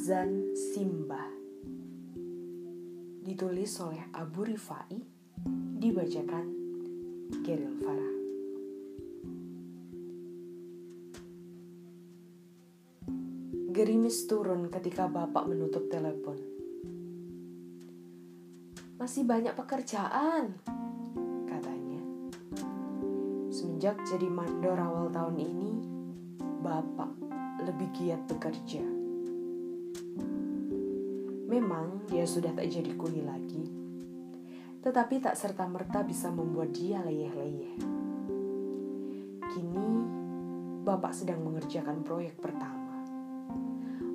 Azan Simbah. Ditulis oleh Abu Rifai Dibacakan Geril Farah. Gerimis turun ketika bapak menutup telepon. Masih banyak pekerjaan Katanya. Semenjak jadi mandor awal tahun ini Bapak lebih giat bekerja Memang dia sudah tak jadi kuli lagi, tetapi tak serta-merta bisa membuat dia leyeh-leyeh. Kini, Bapak sedang mengerjakan proyek pertama.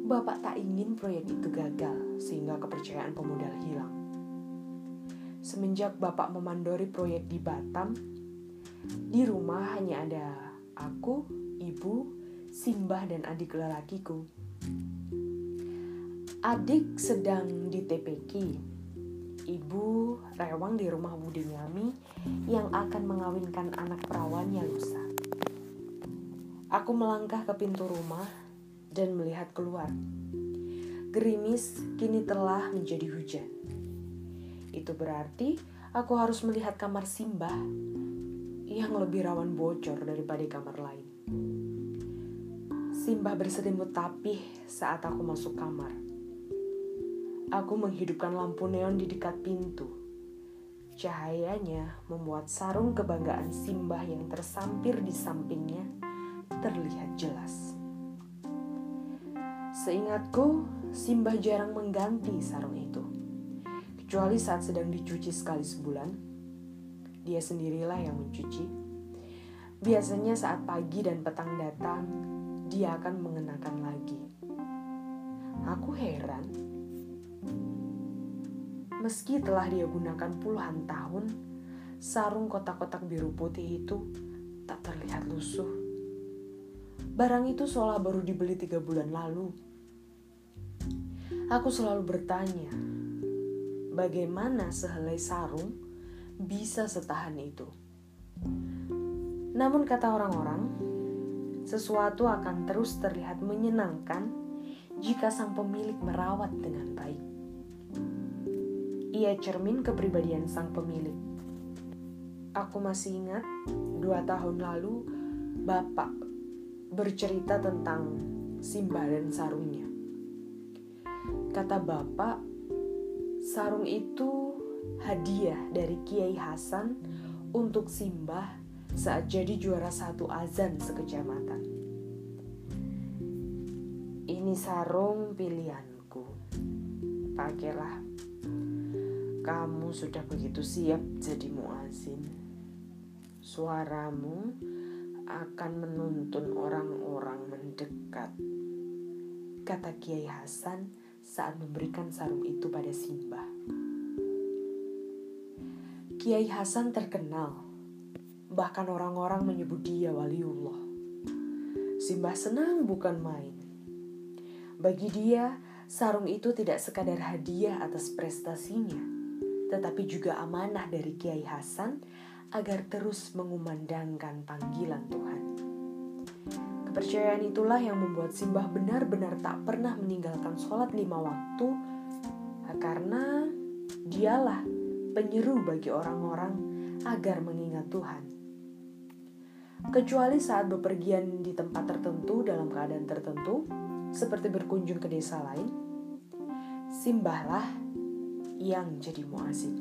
Bapak tak ingin proyek itu gagal sehingga kepercayaan pemodal hilang. Semenjak Bapak memandori proyek di Batam, di rumah hanya ada aku, ibu, Simbah dan adik lelakiku Adik sedang di TPK. Ibu rewang di rumah Budi Nyami yang akan mengawinkan anak perawannya lusa. Aku melangkah ke pintu rumah dan melihat keluar. Gerimis kini telah menjadi hujan. Itu berarti aku harus melihat kamar Simbah yang lebih rawan bocor daripada kamar lain. Simbah berselimut tapih saat aku masuk kamar. Aku menghidupkan lampu neon di dekat pintu. Cahayanya membuat sarung kebanggaan Simbah yang tersampir di sampingnya terlihat jelas. Seingatku, Simbah jarang mengganti sarung itu. Kecuali saat sedang dicuci sekali sebulan. Dia sendirilah yang mencuci. Biasanya saat pagi dan petang datang, dia akan mengenakan lagi. Aku heran Meski telah dia gunakan puluhan tahun, sarung kotak-kotak biru putih itu tak terlihat lusuh. Barang itu seolah baru dibeli tiga bulan lalu. Aku selalu bertanya, bagaimana sehelai sarung bisa setahan itu? Namun kata orang-orang, sesuatu akan terus terlihat menyenangkan jika sang pemilik merawat dengan baik. Ia cermin kepribadian sang pemilik. Aku masih ingat dua tahun lalu Bapak bercerita tentang Simba dan sarungnya. Kata Bapak, sarung itu hadiah dari Kiai Hasan untuk Simbah saat jadi juara satu azan sekecamatan. Ini sarung pilihanku. Pakailah kamu sudah begitu siap jadi muazin. Suaramu akan menuntun orang-orang mendekat. Kata Kiai Hasan saat memberikan sarung itu pada Simbah. Kiai Hasan terkenal, bahkan orang-orang menyebut dia waliullah. Simbah senang bukan main. Bagi dia, sarung itu tidak sekadar hadiah atas prestasinya, tetapi juga amanah dari Kiai Hasan agar terus mengumandangkan panggilan Tuhan. Kepercayaan itulah yang membuat Simbah benar-benar tak pernah meninggalkan sholat lima waktu karena dialah penyeru bagi orang-orang agar mengingat Tuhan. Kecuali saat bepergian di tempat tertentu dalam keadaan tertentu, seperti berkunjung ke desa lain, simbahlah yang jadi muazin.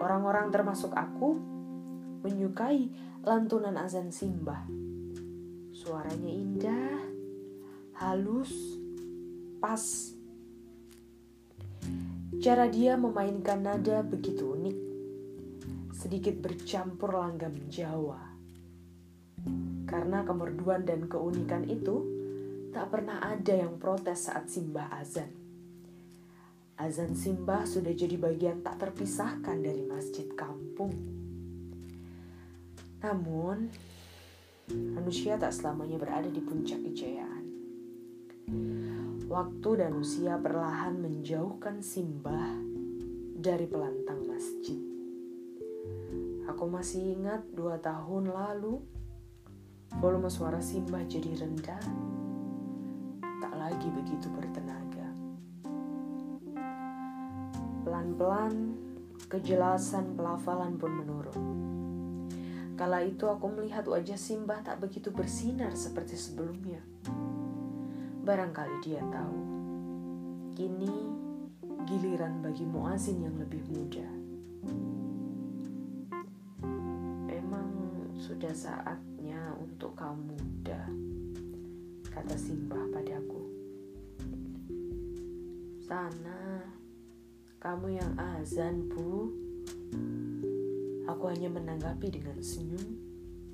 Orang-orang termasuk aku menyukai lantunan azan simbah. Suaranya indah, halus, pas. Cara dia memainkan nada begitu unik, sedikit bercampur langgam Jawa. Karena kemerduan dan keunikan itu, tak pernah ada yang protes saat simbah azan. Azan simbah sudah jadi bagian tak terpisahkan dari masjid kampung. Namun, manusia tak selamanya berada di puncak kejayaan. Waktu dan usia perlahan menjauhkan simbah dari pelantang masjid. Aku masih ingat dua tahun lalu, volume suara simbah jadi rendah, tak lagi begitu bertenaga. Pelan-pelan, kejelasan pelafalan pun menurun. Kala itu aku melihat wajah Simbah tak begitu bersinar seperti sebelumnya. Barangkali dia tahu. Kini giliran bagi Muazin yang lebih muda. Emang sudah saatnya untuk kau muda, kata Simbah padaku. Sana, kamu yang azan, Bu. Aku hanya menanggapi dengan senyum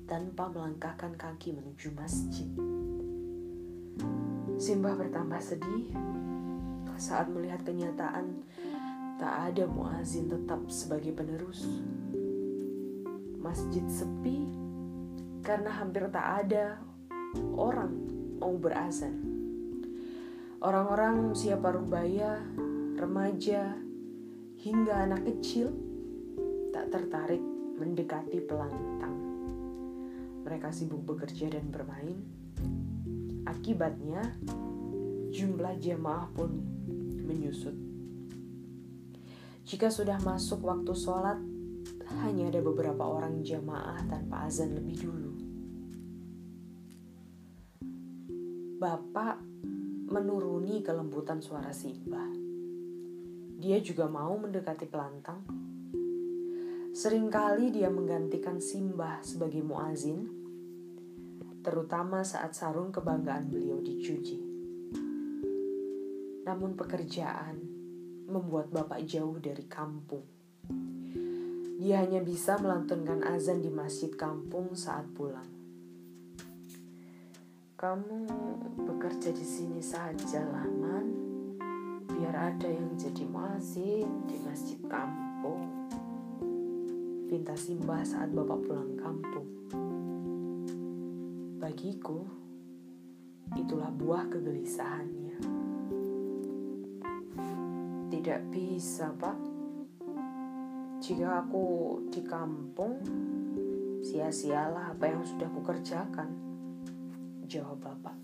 tanpa melangkahkan kaki menuju masjid. Simbah bertambah sedih saat melihat kenyataan tak ada muazin tetap sebagai penerus. Masjid sepi karena hampir tak ada orang mau berazan. Orang-orang usia paruh baya, remaja, hingga anak kecil tak tertarik mendekati pelantang. Mereka sibuk bekerja dan bermain. Akibatnya, jumlah jemaah pun menyusut. Jika sudah masuk waktu sholat, hanya ada beberapa orang jamaah tanpa azan lebih dulu. Bapak menuruni kelembutan suara Simbah. Dia juga mau mendekati pelantang, Seringkali dia menggantikan Simbah sebagai muazin, terutama saat sarung kebanggaan beliau dicuci. Namun pekerjaan membuat bapak jauh dari kampung. Dia hanya bisa melantunkan azan di masjid kampung saat pulang. Kamu bekerja di sini saja, Laman. Biar ada yang jadi muazin di masjid kampung pinta Simbah saat bapak pulang kampung. Bagiku, itulah buah kegelisahannya. Tidak bisa, Pak. Jika aku di kampung, sia-sialah apa yang sudah kukerjakan. Jawab bapak.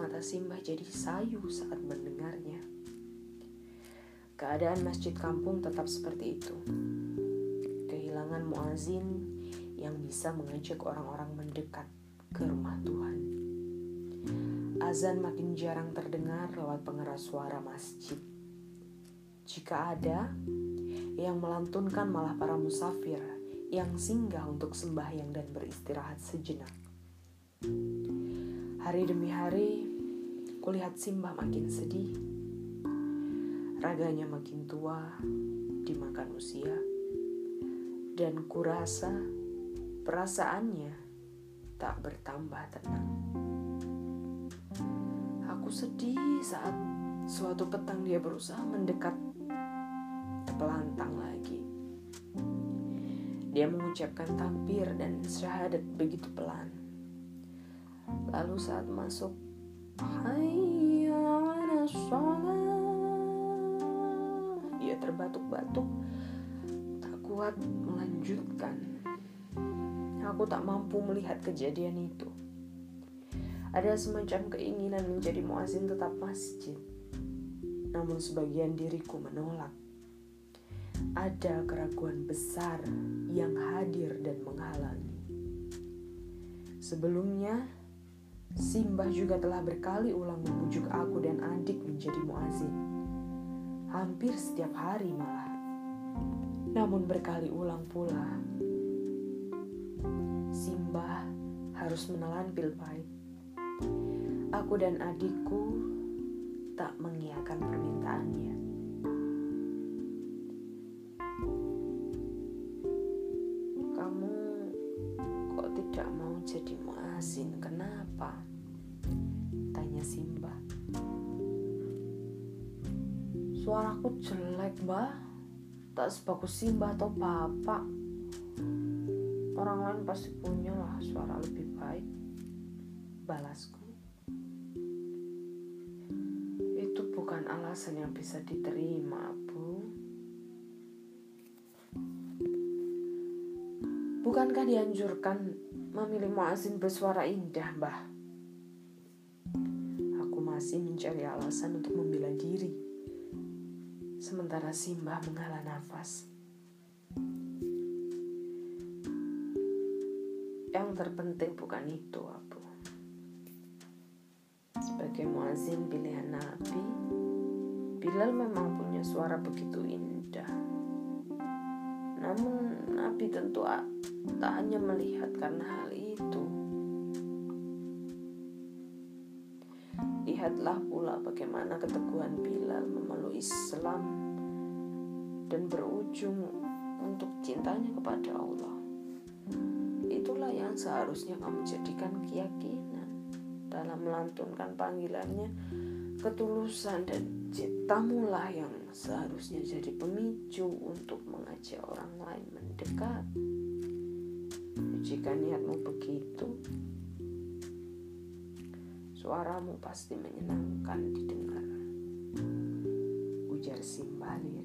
Mata Simbah jadi sayu saat mendengarnya. Keadaan masjid kampung tetap seperti itu. Kehilangan muazin yang bisa mengajak orang-orang mendekat ke rumah Tuhan. Azan makin jarang terdengar lewat pengeras suara masjid. Jika ada, yang melantunkan malah para musafir yang singgah untuk sembahyang dan beristirahat sejenak. Hari demi hari, kulihat Simbah makin sedih Raganya makin tua dimakan usia. Dan kurasa perasaannya tak bertambah tenang. Aku sedih saat suatu petang dia berusaha mendekat pelantang lagi. Dia mengucapkan tampir dan syahadat begitu pelan. Lalu saat masuk, Sholat terbatuk-batuk. Tak kuat melanjutkan. Aku tak mampu melihat kejadian itu. Ada semacam keinginan menjadi muazin tetap masjid. Namun sebagian diriku menolak. Ada keraguan besar yang hadir dan menghalangi. Sebelumnya Simbah juga telah berkali ulang membujuk aku dan adik menjadi muazin hampir setiap hari malah. Namun berkali ulang pula, Simbah harus menelan pil pahit. Aku dan adikku tak mengiakan permintaannya. Suaraku jelek, mbah. Tak sebagus Simba atau Bapak. Orang lain pasti punya lah suara lebih baik. Balasku. Itu bukan alasan yang bisa diterima, Bu. Bukankah dianjurkan memilih muazin bersuara indah, Mbah? Aku masih mencari alasan untuk diri Sementara Simbah menghela nafas. Yang terpenting bukan itu, Abu. Sebagai muazin pilihan Nabi, Bilal memang punya suara begitu indah. Namun Nabi tentu tak hanya melihat karena hal itu. Lihatlah pula bagaimana keteguhan Bilal memeluk Islam dan berujung untuk cintanya kepada Allah. Itulah yang seharusnya kamu jadikan keyakinan dalam melantunkan panggilannya ketulusan dan cintamu lah yang seharusnya jadi pemicu untuk mengajak orang lain mendekat. Jika niatmu begitu, Suaramu pasti menyenangkan didengar. Ujar Simbah lirih.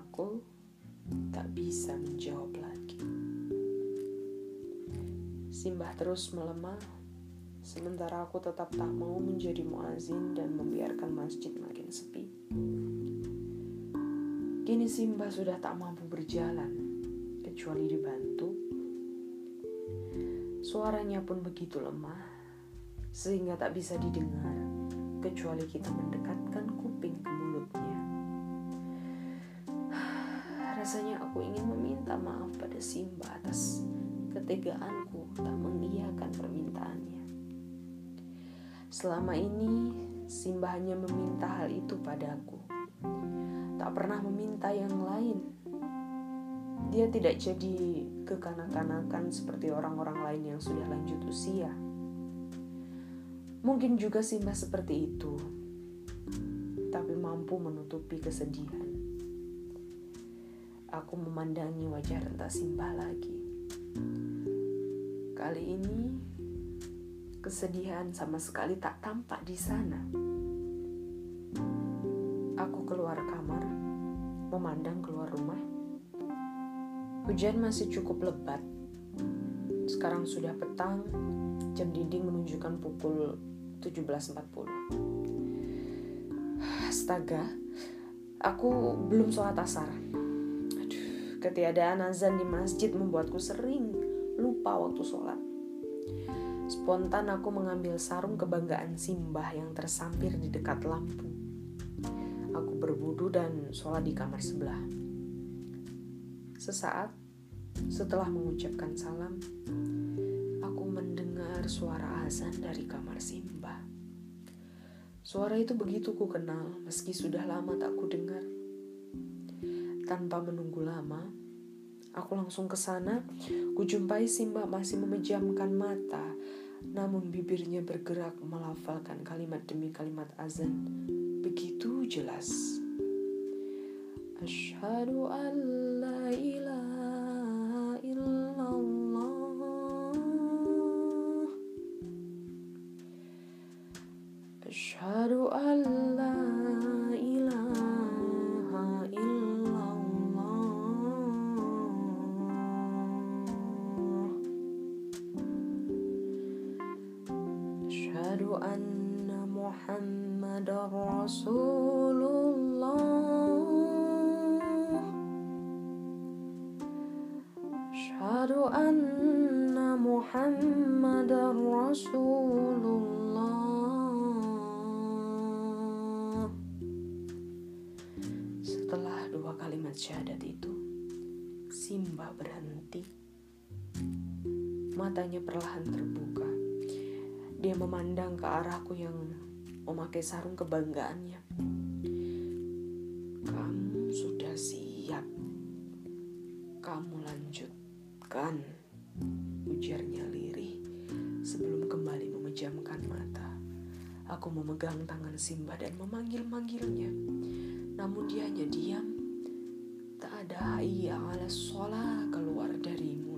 Aku tak bisa menjawab lagi. Simbah terus melemah, sementara aku tetap tak mau menjadi muazin dan membiarkan masjid makin sepi. Kini Simbah sudah tak mampu berjalan, kecuali dibantu Suaranya pun begitu lemah, sehingga tak bisa didengar, kecuali kita mendekatkan kuping ke mulutnya. Rasanya aku ingin meminta maaf pada Simba atas ketegaanku tak mengiyakan permintaannya. Selama ini, Simba hanya meminta hal itu padaku. Tak pernah meminta yang lain dia tidak jadi kekanak-kanakan seperti orang-orang lain yang sudah lanjut usia. Mungkin juga Simba seperti itu, tapi mampu menutupi kesedihan. Aku memandangi wajah renta Simba lagi. Kali ini, kesedihan sama sekali tak tampak di sana. Aku keluar kamar, memandang keluar rumah Hujan masih cukup lebat. Sekarang sudah petang, jam dinding menunjukkan pukul 17.40. Astaga, aku belum sholat asar. Ketiadaan azan di masjid membuatku sering lupa waktu sholat. Spontan aku mengambil sarung kebanggaan Simbah yang tersampir di dekat lampu. Aku berwudu dan sholat di kamar sebelah. Sesaat setelah mengucapkan salam, aku mendengar suara azan dari kamar Simba. Suara itu begitu ku kenal meski sudah lama tak ku dengar. Tanpa menunggu lama, aku langsung ke sana. Kujumpai Simba masih memejamkan mata, namun bibirnya bergerak melafalkan kalimat demi kalimat azan. Begitu jelas. Asyhadu an la ilaha syahadat itu, Simba berhenti. Matanya perlahan terbuka. Dia memandang ke arahku yang memakai sarung kebanggaannya. Lanjutkan, ujarnya lirih sebelum kembali memejamkan mata. Aku memegang tangan Simba dan memanggil-manggilnya. Namun dia hanya diam ada hayya ala sholat keluar darimu